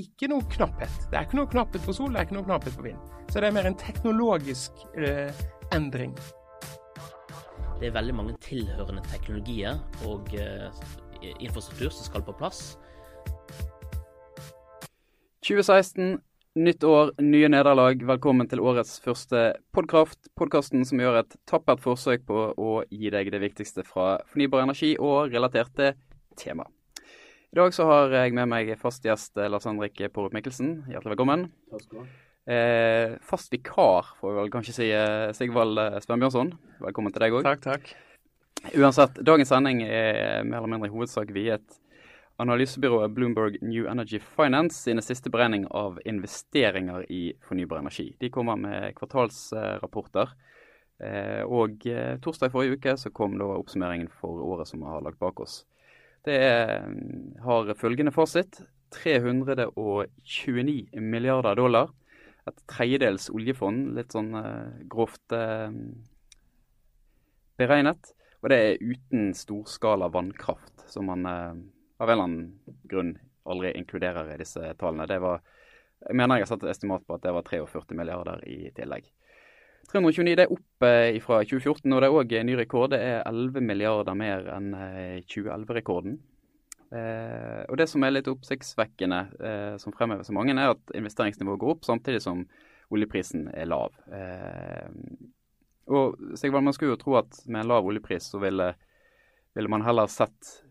ikke noe knapphet. Det er ikke noe knapphet på sol, det er ikke noe knapphet på vind. Så det er mer en teknologisk eh, endring. Det er veldig mange tilhørende teknologier og eh, infrastruktur som skal på plass. 2016, nytt år, nye nederlag. Velkommen til årets første podkraft. Podkasten som gjør et tappert forsøk på å gi deg det viktigste fra fornybar energi og relaterte tema. I dag så har jeg med meg fast gjest eh, Lars Henrik Porup Mikkelsen. Hjertelig velkommen. Takk skal du ha. Eh, fast vikar, får vi vel kanskje si. eh, Sigvald eh, Svenbjørnson. Velkommen til deg òg. Takk, takk. Uansett, dagens sending er mer eller mindre i hovedsak viet analysebyrået Bloomberg New Energy Finance sine siste beregning av investeringer i fornybar energi. De kommer med kvartalsrapporter. Eh, og torsdag i forrige uke så kom da oppsummeringen for året som vi har lagt bak oss. Det har følgende fasit. 329 milliarder dollar. Et tredjedels oljefond, litt sånn eh, grovt eh, beregnet. Og det er uten storskala vannkraft, som man eh, av en eller annen grunn aldri inkluderer i disse tallene. Det var, jeg mener jeg har satt et estimat på at det var 43 milliarder i tillegg. 329 det er opp eh, fra 2014, og det er òg ny rekord. Det er 11 milliarder mer enn eh, 2011-rekorden. Eh, og Det som er litt oppsiktsvekkende, eh, som fremheves av mange, er at investeringsnivået går opp samtidig som oljeprisen er lav. Eh, og Sigvald, Man skulle jo tro at med en lav oljepris så ville, ville man heller sett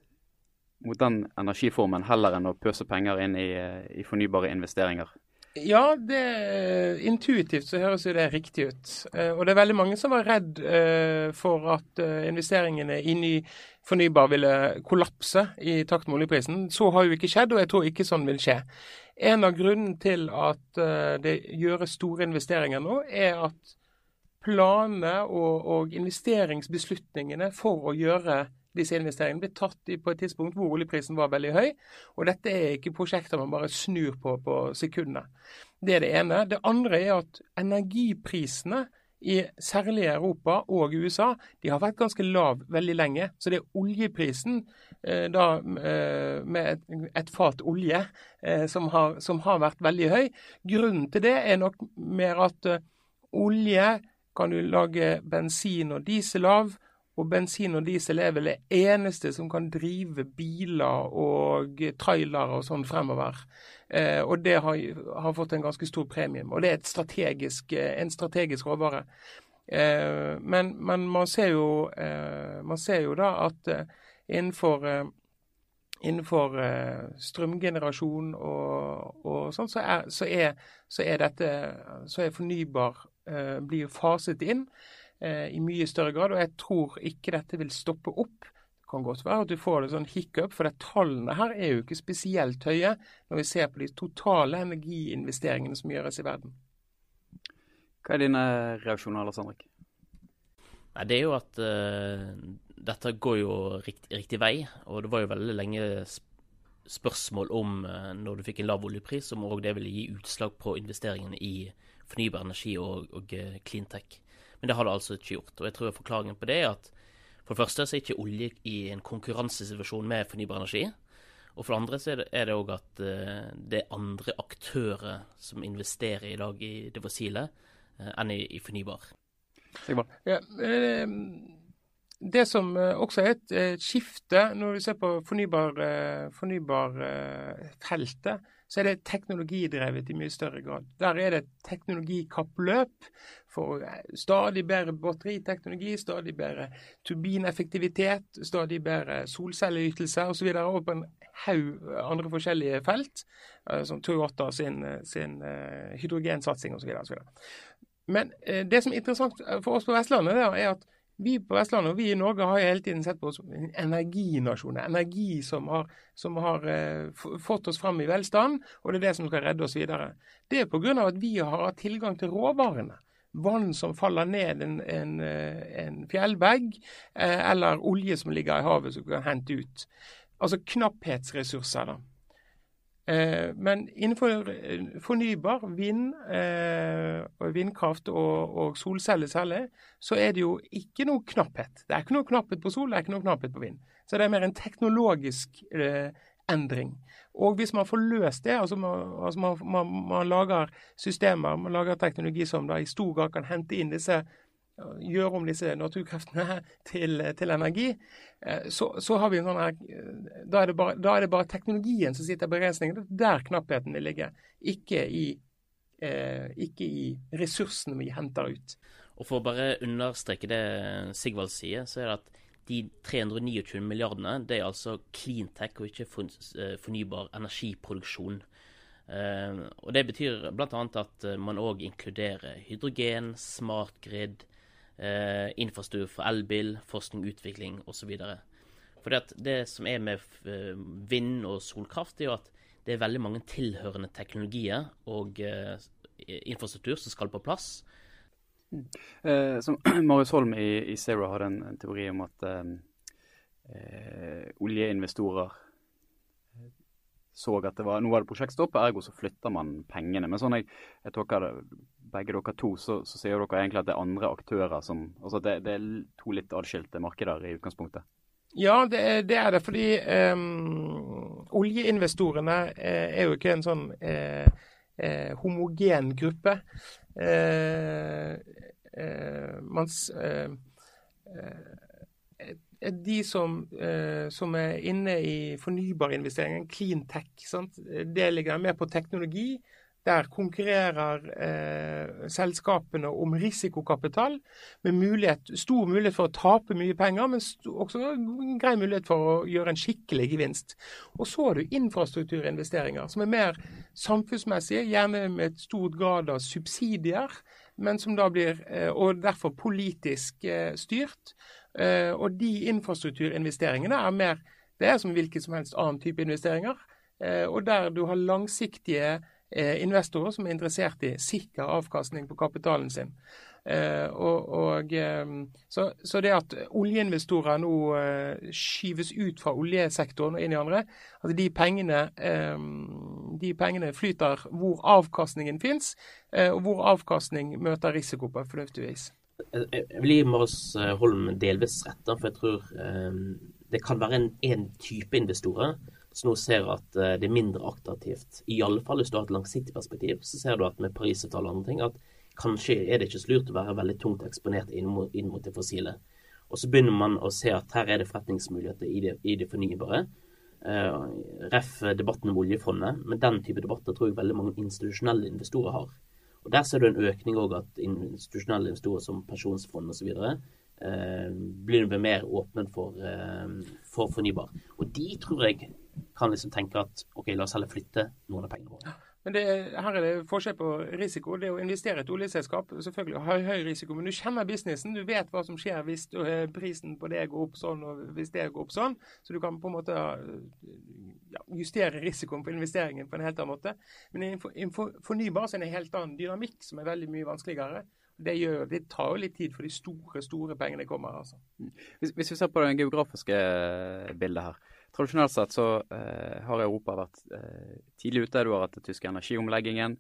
mot den energiformen heller enn å pøse penger inn i, eh, i fornybare investeringer. Ja, det, intuitivt så høres jo det riktig ut. Eh, og det er veldig mange som var redd eh, for at eh, investeringene inn i fornybar ville kollapse i takt med oljeprisen. Så har jo ikke skjedd, og jeg tror ikke sånn vil skje. En av grunnene til at det gjøres store investeringer nå, er at planene og, og investeringsbeslutningene for å gjøre disse investeringene ble tatt på et tidspunkt hvor oljeprisen var veldig høy. Og dette er ikke prosjekter man bare snur på på sekundene. Det er det ene. Det andre er at energiprisene i særlig Europa og USA de har vært ganske lav veldig lenge. Så det er oljeprisen eh, da, eh, med et, et, fat olje eh, som, har, som, har, vært veldig høy. Grunnen til det er nok mer at eh, olje kan du lage bensin og diesel av. Og bensin og diesel er vel det eneste som kan drive biler og trailere og sånn fremover. Eh, og det har, har, fått en ganske stor premium. Og det er strategisk, eh, en strategisk råvare. Eh, men, men man, ser jo, eh, man, ser jo, da at eh, innenfor, eh, innenfor strømgenerasjon og, og sånn, så så, så er, dette så er fornybar blir faset inn i mye større grad. Og jeg tror ikke dette vil stoppe opp. Det kan godt være at du får det sånn hiccup, for det tallene her er jo ikke spesielt høye når vi ser på de totale energiinvesteringene som gjøres i verden. Hva er dine reaksjoner, Lars Henrik? Nei, Det er jo at uh, dette går jo rikt, riktig vei. Og det var jo veldig lenge spørsmål om, uh, når du fikk en lav oljepris, om òg det ville gi utslag på investeringene i fornybar energi og, og uh, cleantech. Men det har det altså ikke gjort. Og jeg tror forklaringen på det er at for det første så er ikke olje i en konkurransesituasjon med fornybar energi. Og for det andre så er det òg at uh, det er andre aktører som investerer i dag i det fossile uh, enn i, fornybar. Ja, uh, det som også er et, et, skifte når vi ser på fornybarfeltet, fornybar, så er det teknologidrevet i mye større grad. Der er det teknologikappløp for stadig bedre batteriteknologi, stadig bedre turbineffektivitet, stadig bedre solcelleytelser osv. Og, på en haug andre forskjellige felt, eh, som Toyota sin, sin eh, hydrogensatsing osv. Men eh, det som er interessant for oss på Vestlandet, er at vi på Vestlandet og vi i Norge har hele tiden sett på oss som en energinasjon. Energi som har, som har eh, fått oss fram i velstand, og det er det som skal redde oss videre. Det er pga. at vi har hatt tilgang til råvarene. Vann som faller ned en, en, eh, en fjellvegg, eh, eller olje som ligger i havet som kan hente ut. Altså knapphetsressurser. da. Eh, men innenfor eh, fornybar, vind, eh, vindkraft og, og solceller særlig, så er det jo ikke noe knapphet. Det er ikke noe knapphet på sol, det er ikke noe knapphet på vind. Så det er mer en teknologisk endring. Og hvis man får løst det, altså man, altså man, man, man lager systemer, man lager teknologi som da i stor grad kan hente inn disse gjøre om disse naturkreftene til, til energi, eh, så, så, har vi en sånn her da er, bare, da er, det bare, teknologien som sitter begrensningen. Det er der knappheten vil ligge, ikke i, eh, ikke i ressursene vi henter ut. Og For å bare understreke det Sigvald sier, så er det at de 329 milliardene det er altså cleantech og ikke eh, fornybar energiproduksjon. Og Det betyr bl.a. at man òg inkluderer hydrogen, smart grid, eh, infrastruktur for elbil, forskning, utvikling osv. For det, som er med eh, vind- og solkraft, er jo at det er veldig mange tilhørende teknologier og eh, infrastruktur som skal på plass. Eh, som Marius Holm i, i Zero hadde en, en, teori om at eh, eh oljeinvestorer så at det var, nå var det prosjektstopp, ergo så flytter man pengene. Men sånn jeg, jeg tolker det, begge dere to, så, så sier dere egentlig at det er andre aktører som Altså det, det er to litt adskilte markeder i utgangspunktet? Ja, det det. Er det fordi um, oljeinvestorene eh, er jo ikke en sånn eh, eh, homogen gruppe. Eh, eh, mans, eh, de som, som, er inne i fornybarinvesteringer, clean tech, sant? det ligger mer på teknologi. Der konkurrerer eh, selskapene om risikokapital med mulighet, stor mulighet for å tape mye penger, men også grei mulighet for å gjøre en skikkelig gevinst. Og så har du infrastrukturinvesteringer, som er mer samfunnsmessige, gjerne med et stort grad av subsidier, men som da blir, eh, og derfor politisk eh, styrt. Eh, og de infrastrukturinvesteringene er mer det er som hvilken som helst annen type investeringer. Eh, og der du har langsiktige investorer som er interessert i sikker avkastning på kapitalen sin. Eh, og, og, eh, så, så, det at oljeinvestorer nå skyves ut fra oljesektoren og inn i andre, at de pengene, de pengene flyter hvor avkastningen finnes, og hvor avkastning møter risiko på fornuftig vis. Jeg vil gi Marius Holm delvis rett, for jeg tror det kan være en, en type investorer som nå ser at eh, det er mindre attraktivt. I alle fall hvis du har et langsiktig perspektiv, så ser du at med Parisavtalen og andre ting, at kanskje er det ikke så lurt å være veldig tungt eksponert inn mot, inn mot det fossile. Og så begynner man å se at her er det forretningsmuligheter i det, i det fornybare. Uh, ref debatten om oljefondet, men den type debatter tror jeg veldig mange institusjonelle investorer har. Og Der ser du en økning òg at institusjonelle investorer som pensjonsfond osv. Uh, blir mer åpne for, uh, for fornybar. Og de tror jeg kan liksom tenke at ok, la oss heller flytte noen av pengene våre. Men det, her er det forskjell på risiko. Det å investere i et oljeselskap selvfølgelig har høy risiko, men du kjenner businessen. Du vet hva som skjer hvis du, prisen på det går opp sånn og hvis det går opp sånn. Så du kan på en måte ja, justere risikoen på investeringen på en helt annen måte. Men i fornybar så er det en helt annen dynamikk som er veldig mye vanskeligere. Det, gjør, det, tar jo litt tid for de store store pengene kommer. altså. Hvis, hvis vi ser på det geografiske bildet her. Tradisjonelt sett så eh, har Europa vært eh, tidlig ute. Du har hatt den tyske energiomleggingen.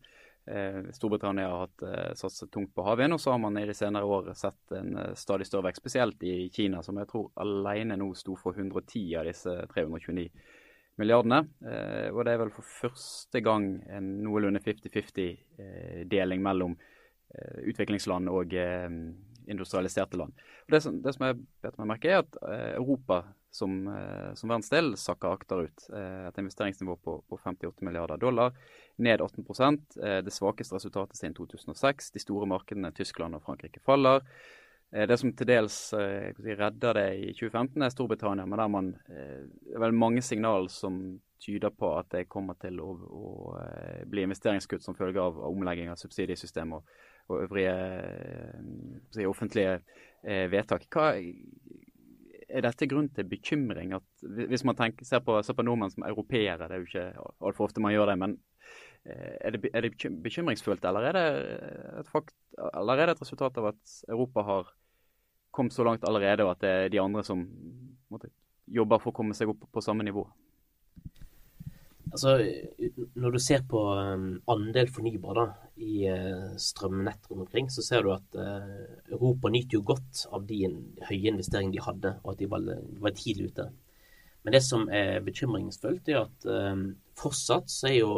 Eh, Storbritannia har hatt eh, satset tungt på havvind. Og så har man i de senere år sett en eh, stadig større vekst, spesielt i Kina, som jeg tror alene nå sto for 110 av disse 329 milliardene. Eh, og det er vel for første gang en noenlunde 50-50-deling mellom utviklingsland og industrialiserte land. Og det, som, det som jeg bet meg merke, er at Europa som, eh, som verdensdel sakker akterut. Eh, et investeringsnivå på, på 58 milliarder dollar, ned 18 eh, Det svakeste resultatet siden 2006. De store markedene Tyskland og Frankrike faller. Det som til dels redder det i 2015, er Storbritannia, men der man Det er vel mange signaler som tyder på at det kommer til å, å bli investeringskutt som følge av omlegging av subsidiesystemet og, og øvrige si, offentlige vedtak. Hva, er dette grunn til bekymring? at Hvis man tenker, ser, på, ser på nordmenn som europeere, det er jo ikke altfor ofte man gjør det, men eh, er det, er det bekymringsfullt, eller er det, et fakt, eller er det et resultat av at Europa har kommet så langt allerede, og at det er de andre som måtte, jobber for å komme seg opp på samme nivå? Altså, når du ser på um, andel fornybar da, i uh, strømnett rundt omkring, så ser du at uh, Europa nyter jo godt av de høye investeringene de hadde, og at de var, var tidlig ute. Men det som er bekymringsfullt, er at um, fortsatt så er jo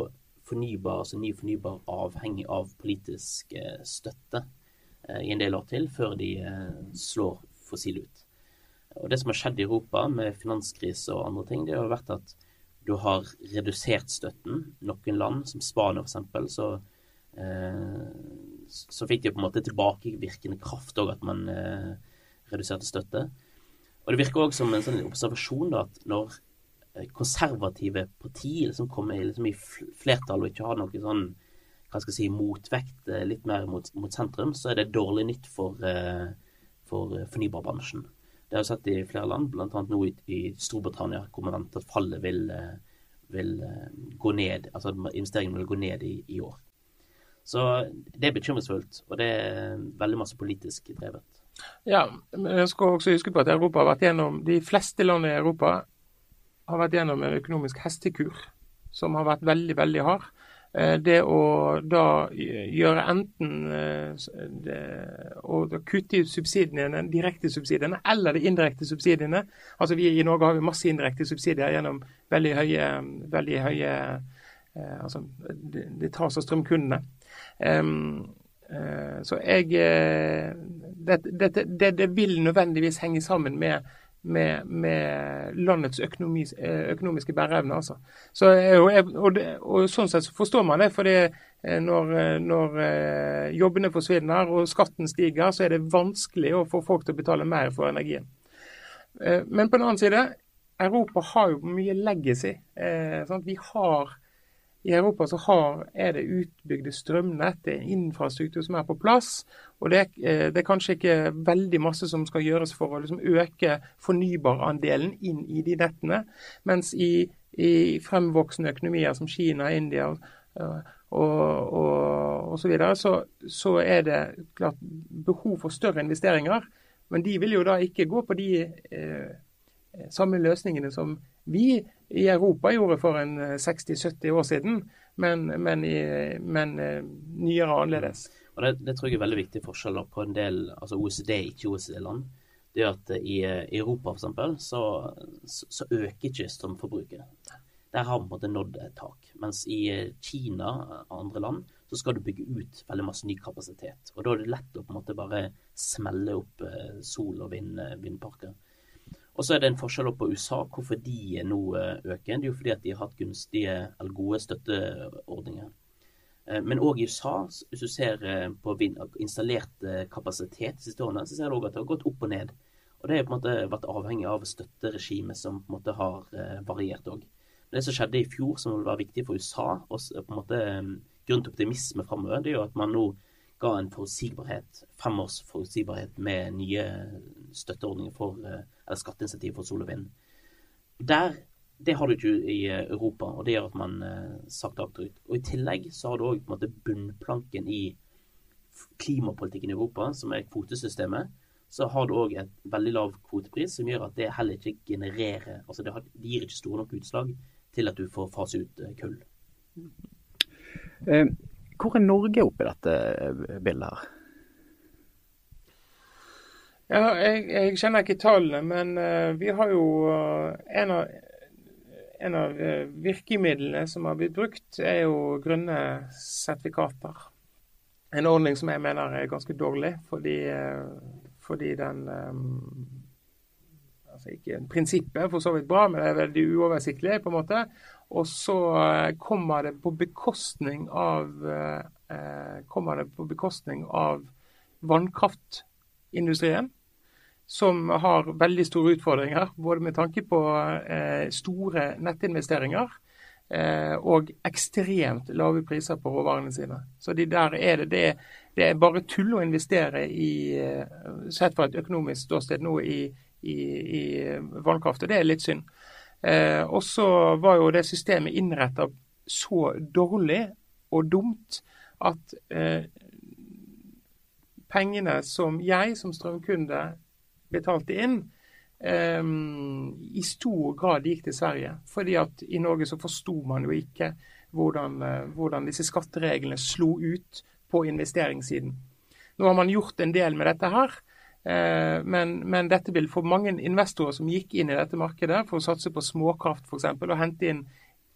fornybar, altså ny fornybar avhengig av politisk uh, støtte i en del år til, før de slår fossil ut. Og Det som har skjedd i Europa med finanskrise og andre ting, det har vært at du har redusert støtten. Noen land, som Spania f.eks., så, så fikk de på en måte tilbakevirkende kraft òg, at man reduserte støtte. Og Det virker òg som en sånn observasjon da, at når eh, konservative partier liksom kommer liksom i flertall og ikke har noe sånn hva skal jeg si, motvekt eh, litt mer mot, mot sentrum, så er det dårlig nytt for, for fornybarbransjen. Det har vi sett i flere land, bl.a. nå i, i, Storbritannia, hvor man venter at fallet vil, vil gå ned, altså investeringene vil gå ned i, i år. Så det er bekymringsfullt, og det er veldig masse politisk drevet. Ja, men jeg skal også huske på at Europa har vært gjennom, de fleste land i Europa har vært gjennom en økonomisk hestekur som har vært veldig, veldig hard. Eh, det å da gjøre enten eh, det, å kutte ut subsidiene, direkte subsidiene eller de indirekte subsidiene. Altså vi I Norge har vi masse indirekte subsidier gjennom veldig høye, veldig høye eh, altså det, det tas av strømkundene. Så jeg det, det, det, vil nødvendigvis henge sammen med, med, med landets økonomi, eh, økonomiske bæreevne. Altså. Så, og, og, og, sånn sett så forstår man det. for når, når jobbene forsvinner og skatten stiger, så er det vanskelig å få folk til å betale mer for energien. Men på den annen side, Europa har jo mye legacy. Vi har i Europa så har, er det utbygde strømnett, det er infrastruktur som er på plass. og det er, eh, det er, kanskje ikke veldig masse som skal gjøres for å liksom øke fornybarandelen inn i de nettene. Mens i, i fremvoksende økonomier som Kina, India og, og, og så, videre, så, så er det klart behov for større investeringer. Men de vil jo da ikke gå på de eh, samme løsningene som vi i Europa gjorde for en 60-70 eh, år siden, men, men, i, men eh, nyere og annerledes. Og det, det, tror jeg er veldig viktig forskjell på en del altså OECD, ikke OECD-land. Det er at i Europa f.eks. Så, så øker ikke strømforbruket. Der har man nådd et tak. Mens i Kina og andre land så skal du bygge ut veldig masse ny kapasitet. Og da er det lett å på en måte bare smelle opp eh, sol- og vind, vindparker. Og så er det en forskjell på USA, hvorfor de nå eh, øker. Det er jo fordi at de har hatt gunstige eller gode støtteordninger. Eh, men òg i USA, hvis du ser eh, på installert kapasitet de siste årene, så ser du òg at det har gått opp og ned. Og det har på en måte vært avhengig av støtteregimet som på en måte har variert òg. Det som skjedde i fjor, som vil være viktig for USA, og på en måte grunn til optimisme framover, det er jo at man nå ga en forutsigbarhet, fem års forutsigbarhet med nye støtteordninger for, eh, eller skatteinsentiv for sol og vind. Der, det har du ikke i eh, Europa, og det gjør at man eh, sakte akterut. Og I tillegg så har du òg bunnplanken i klimapolitikken i Europa, som er kvotesystemet. Så har du òg et veldig lav kvotepris, som gjør at det heller ikke genererer altså det, har, det gir ikke store nok utslag til at du får fase ut kull. Eh, hvor er Norge oppi dette bildet her? Ja, jeg, jeg, kjenner ikke tallene, men uh, vi har jo uh, en av, en av uh, virkemidlene som har blitt brukt, er jo grønne sertifikater. En ordning som jeg mener er ganske dårlig, fordi, fordi den um, altså ikke Prinsippet er for så vidt bra, men det er veldig uoversiktlig. på en måte. Og så kommer det på bekostning av, kommer det på bekostning av vannkraftindustrien som har veldig store utfordringer. Både med tanke på eh, store nettinvesteringer eh, og ekstremt lave priser på råvarene sine. Så de der er det, det, det, er bare tull å investere i, eh, sett fra et økonomisk ståsted nå, i, i, i vannkraft. Og det er litt synd. Og så var jo det systemet innretta så dårlig og dumt at pengene som jeg som strømkunde betalte inn, um, i stor grad gikk til Sverige. Fordi at i Norge så forsto man jo ikke hvordan, uh, hvordan, disse skattereglene slo ut på investeringssiden. Nå har man gjort en del med dette her. Eh, men, men, dette vil for mange investorer som gikk inn i dette markedet for å satse på småkraft f.eks. og hente inn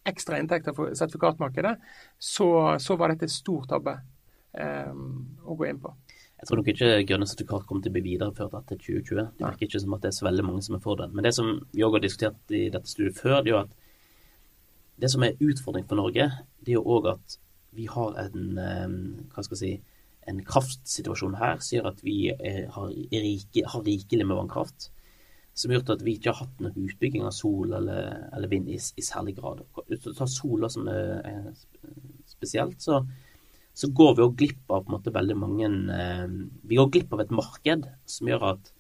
ekstra inntekter for sertifikatmarkedet, så, så var dette et stort tabbe um, å gå inn på. Jeg tror nok ikke grønne sertifikat kommer til å bli videreført etter 2020. Det virker ikke som at det er så veldig mange som er for den. Men det som vi òg har diskutert i dette studiet før, det er jo at det som er utfordring for Norge, det er jo òg at vi har en eh, hva skal jeg si, en kraftsituasjon her som gjør at vi er, har, rike, har, rikelig med vannkraft. Som har gjort at vi ikke har hatt noen utbygging av sol eller, eller vind i, i, særlig grad. Tar sola som er, er spesielt, så, så, går vi òg glipp av måte veldig mange eh, Vi går glipp av et marked som gjør at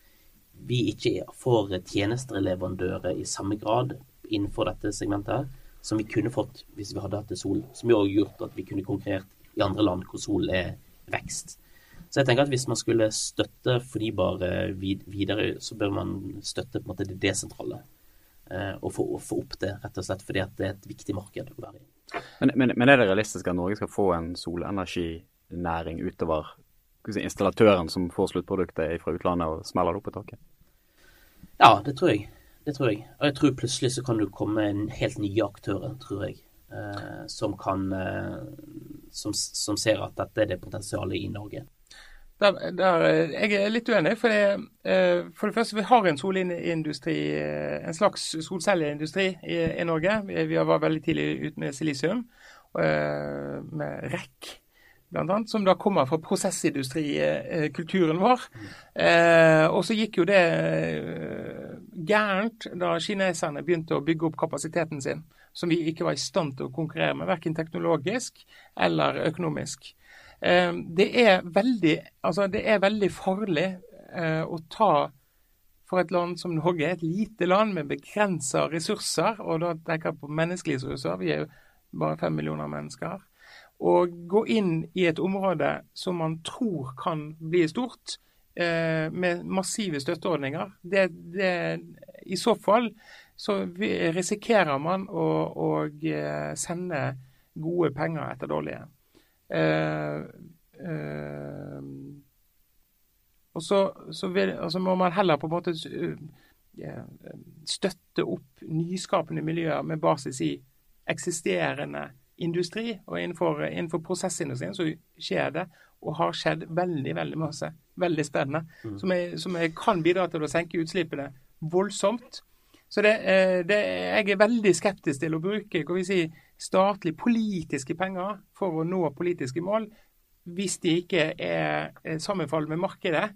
vi ikke får tjenesteleverandører i samme grad innenfor dette segmentet her som vi kunne fått hvis vi hadde hatt det sol. Som jo har gjort at vi kunne konkurrert i andre land hvor sol er vekst. Så jeg tenker at hvis man skulle støtte fornybare videre, så bør man støtte på en måte det desentrale. Eh, og få, få, opp det, rett og slett fordi det er et viktig marked å være i. Men, men, men er det realistisk at Norge skal få en solenerginæring utover si, installatøren som får sluttproduktet fra utlandet og smeller det opp i taket? Ja, det tror jeg. Det tror jeg. Og jeg tror plutselig så kan du komme en helt nye aktører, tror jeg. Eh, som kan eh, som, som, ser at dette er det potensialet i Norge. Der, der, eh, jeg er litt uenig. For det, eh, for det første, vi har en solindustri, eh, en slags solcelleindustri i, i Norge. Vi, vi var veldig tidlig ute med silisium, med REC blant annet, som da kommer fra prosessindustrikulturen vår. Eh, og så gikk jo det gærent da kineserne begynte å bygge opp kapasiteten sin, som vi ikke var i stand til å konkurrere med, verken teknologisk eller økonomisk. Eh, det, er veldig, altså det er veldig farlig eh, å ta for et land som Norge, et lite land med begrensa ressurser, og da tenker jeg på menneskelige ressurser, vi er jo bare fem millioner mennesker og gå inn i et område som man tror kan bli stort, eh, med massive støtteordninger. Det, det, I så fall så risikerer man å, å eh, sende gode penger etter dårlige. Eh, eh, og så, så vil, altså må man heller på en måte eh, støtte opp nyskapende miljøer med basis i eksisterende industri, og innenfor, innenfor prosessindustrien så skjer det, og har skjedd veldig veldig masse. Veldig spennende. Mm. Som, jeg, som jeg kan bidra til å senke utslippene voldsomt. Så det, det, jeg er veldig skeptisk til å bruke hva vi si, statlige politiske penger for å nå politiske mål, hvis de ikke er sammenfallende med markedet.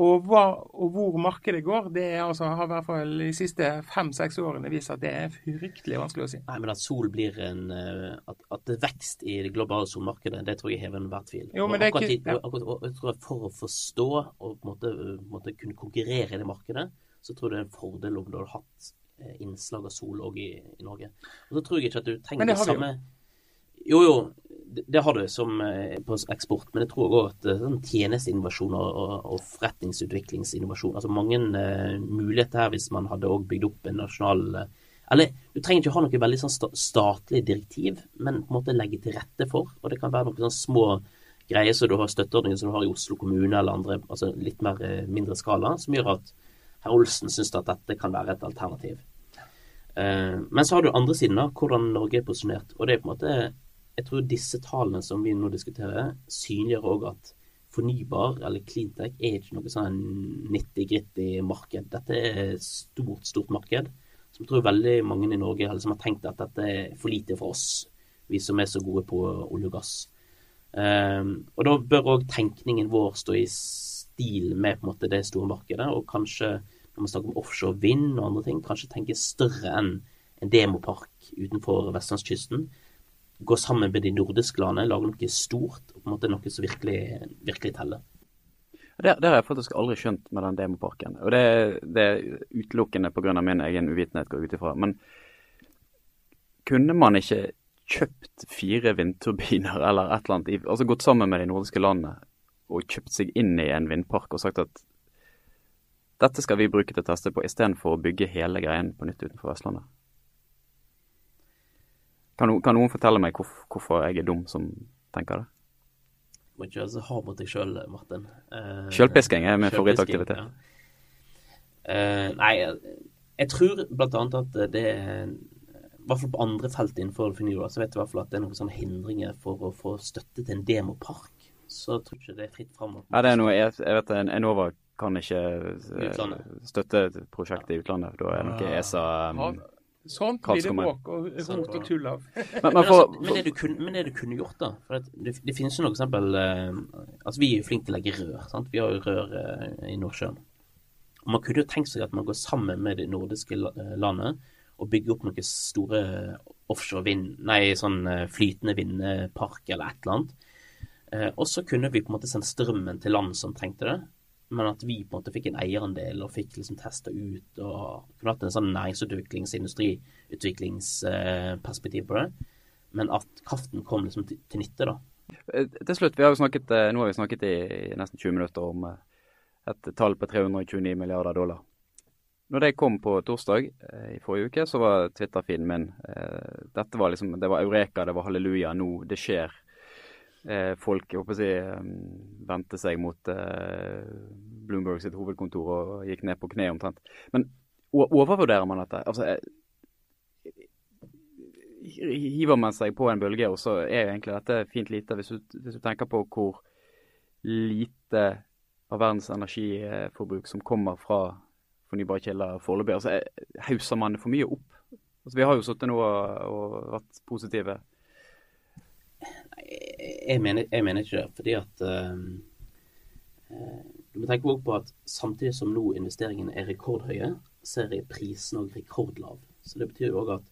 Og, hva, og, hvor markedet går, det altså, har i hvert fall de siste fem-seks årene vist at det er fryktelig vanskelig å si. Nei, men At sol blir en, eh, at, at det vekst i det globale solmarkedet, det tror jeg hever enhver tvil. Jo, men det er ikke, akkurat, jeg tror at For å forstå og måte, måte, kunne konkurrere i det markedet, så tror jeg det er en fordel om du har hatt innslag av sol òg i, i, Norge. Og så tror jeg ikke at du trenger det, det samme jo, jo, det har du som eh, på eksport, men jeg tror òg at eh, sånn tjenesteinnovasjon og, og, forretningsutviklingsinnovasjon Altså mange uh, muligheter her hvis man hadde òg bygd opp en nasjonal Eller du trenger ikke ha noe veldig sånn statlig direktiv, men på en måte legge til rette for. Og det kan være noen sånne små greier som du har støtteordninger som du har i Oslo kommune eller andre, altså litt mer mindre skala, som gjør at herr Olsen syns at dette kan være et alternativ. Men så har du andre siden, da, hvordan Norge er posisjonert. Og det er på en måte jeg tror disse tallene som vi nå diskuterer, synliggjør òg at fornybar eller cleantech er ikke noe sånn nitty-gritty marked. Dette er et stort, stort marked som tror veldig mange i Norge som har tenkt at dette er for lite for oss, vi som er så gode på olje og gass. Um, og da bør òg tenkningen vår stå i stil med på en måte det store markedet, og kanskje når man snakker om offshore vind og andre ting, kanskje tenke større enn en demopark utenfor vestlandskysten gå sammen med de nordiske landene, lage noe stort, og på en måte noe som virkelig, virkelig teller. Det, det, har jeg faktisk aldri skjønt med den demoparken. Og det, det er utelukkende pga. min egen uvitenhet, går ut ifra. Men kunne man ikke kjøpt fire vindturbiner eller et eller annet, altså gått sammen med de nordiske landene og kjøpt seg inn i en vindpark og sagt at dette skal vi bruke til å teste på, istedenfor å bygge hele greien på nytt utenfor Vestlandet? Kan, kan, noen fortelle meg hvorfor, hvorfor jeg er dum som tenker det? må ikke være så hard mot deg sjøl, Martin. Uh, Sjølpisking er min favorittaktivitet. Ja. Uh, nei, jeg tror annet at det er i hvert fall på andre felt innenfor Finura, så vet jeg i hvert fall at det er noen sånne hindringer for å få støtte til en demopark. Så jeg tror ikke det er fritt fram. Ja, det er noe, jeg, jeg vet Enova kan ikke utlandet. støtte prosjektet i utlandet. Da er det noe ah. ESA um, Sånt blir det bråk og rot og tull av. men, men, for, men, det du kunne, men det du kunne gjort, da for det, det, finnes jo noe eksempel eh, Altså, vi er jo flinke til å legge rør. sant? Vi har jo rør eh, i Nordsjøen. Og Man kunne jo tenkt seg at man går sammen med det nordiske eh, landet og bygger opp noen store offshore vind... Nei, sånn eh, flytende vindpark eller et eller annet. Eh, og så kunne vi på en måte sendt strømmen til land som trengte det men at vi på en måte fikk en eierandel og fikk liksom testa ut og kunne hatt en sånn næringsutviklings- industriutviklingsperspektiv på det. Men at kraften kom liksom til, til nytte, da. Eh, til slutt, vi har jo snakket, eh, nå har vi snakket i nesten 20 minutter om eh, et tall på 329 milliarder dollar. Når det kom på torsdag i forrige uke, så var Twitter-feeden min Dette var liksom, det var eureka, det var halleluja, nå, det skjer eh, folk jeg håper si, vendte seg mot eh, Bloomberg sitt hovedkontor og gikk ned på kne omtrent. Men overvurderer man dette? Altså, eh, hiver man seg på en bølge, og så er jo egentlig dette fint lite. Hvis du, hvis du tenker på hvor lite av verdens energiforbruk som kommer fra fornybare kilder foreløpig. Altså, eh, hauser man det for mye opp? Altså, vi har jo sittet nå og, og vært positive jeg mener, jeg mener ikke det. Fordi at uh, Du må tenke på at samtidig som nå investeringene er rekordhøye, så er prisen òg rekordlav. Så det betyr jo òg at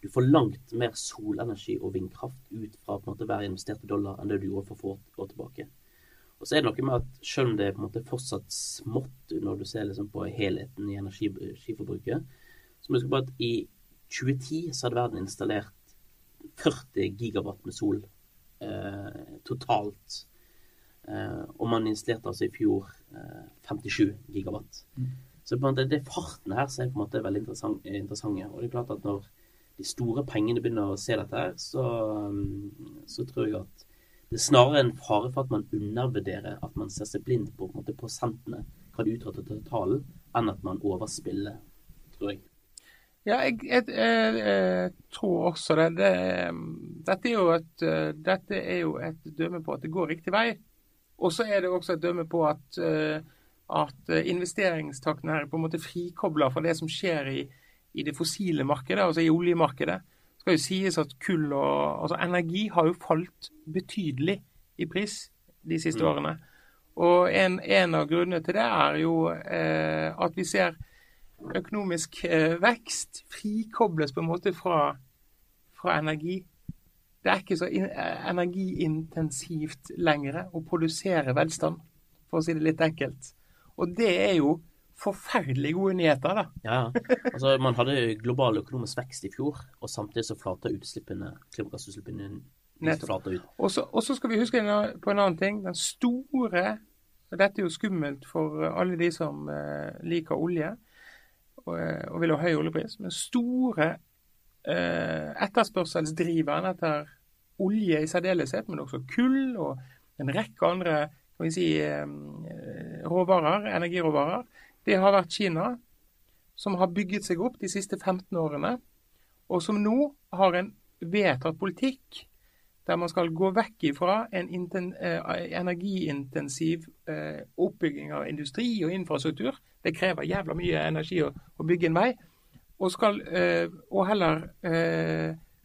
du får langt mer solenergi og vindkraft ut fra på en måte hver investerte dollar enn det du gjorde for få år tilbake. Og så er det noe med at selv om det er på en måte fortsatt smått når du ser liksom på helheten i energiforbruket, så må du huske på at i 2010 så hadde verden installert 40 gigawatt med sol Eh, totalt. Eh, og man installerte altså i fjor 57 eh, gigawatt. Mm. Så på en måte, det farten her som er på en måte veldig interessant, interessante. Og det er klart at når de store pengene begynner å se dette her, så, mm, så tror jeg at det er snarere en fare for at man undervurderer at man ser seg blind på, på måte, prosentene, hva det utgjør til totalen, enn at man overspiller, tror jeg. Ja, jeg, jeg, jeg, jeg, tror også det. det dette, er jo et, dette er jo et dømme på at det går riktig vei. Og så er det også et dømme på at, at investeringstakten her på en måte frikobla fra det som skjer i, i det fossile markedet, altså i oljemarkedet. Det skal jo sies at kull og altså energi har jo falt betydelig i pris de siste mm. årene. Og en, en, av grunnene til det er jo eh, at vi ser økonomisk eh, vekst frikobles på en måte fra, fra energi. Det er ikke så eh, energiintensivt lenger å produsere velstand, for å si det litt enkelt. Og det er jo forferdelig gode nyheter, da. Ja, altså Man hadde global økonomisk vekst i fjor, og samtidig så flater utslippene, klimagassutslippene flater ut. Og så skal vi huske på en annen ting. Den store og Dette er jo skummelt for alle de som eh, liker olje og, eh, og vil ha høy oljepris. Men store eh, etterspørselsdriveren etter olje i særdeleshet, men også kull og en rekke andre kan vi si, eh, råvarer, energiråvarer, det har vært Kina, som har bygget seg opp de siste 15 årene, og som nå har en vedtatt politikk der man skal gå vekk ifra en eh, energiintensiv oppbygging av industri og infrastruktur. Det krever jævla mye energi å, å bygge en vei. Og, skal, eh, og heller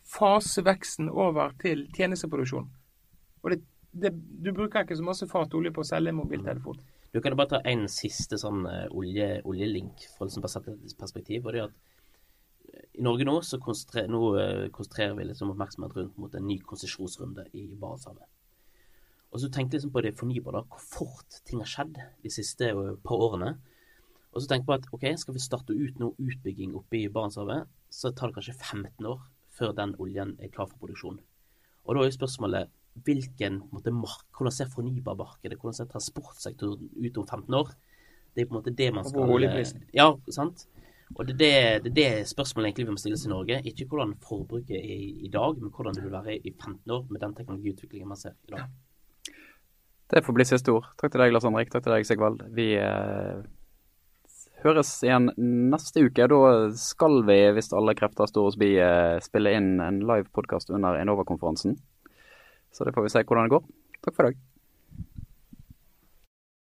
fase veksten over til tjenesteproduksjon. Og det, det, du bruker ikke så masse fat olje på å selge en mobiltelefon. Du kan bare ta en siste sånn olje, oljelink fra liksom perspektiv. og det er at i Norge nå så konsentrerer, nå, uh, konsentrerer vi liksom oppmerksomhet rundt mot en ny konsesjonsrunde i Barentshavet. Og så jeg liksom på det fornybare, hvor fort ting har skjedd de siste par årene. Og så tenk på at ok, skal vi starte ut noe utbygging oppe i Barentshavet, så tar det kanskje 15 år før den oljen er klar for produksjon. Og da er jo spørsmålet hvilken måte, mark, hvordan ser fornybarmarkedet, hvordan ser transportsektoren ut om 15 år? Det er på en måte det man skal Ja, sant? Og det er det, det, det spørsmålet egentlig vi må stilles i Norge. Ikke hvordan forbruket er i dag, men hvordan det vil være i 15 år med den teknologiutviklingen man ser i dag. Det får bli siste ord. Takk til deg, Lars Henrik. Takk til deg, Sigvald. Vi eh, høres igjen neste uke. Da skal vi, hvis alle krefter står oss bi, eh, spille inn en live podkast under Enova-konferansen. Så det får vi se hvordan det går. Takk for i dag.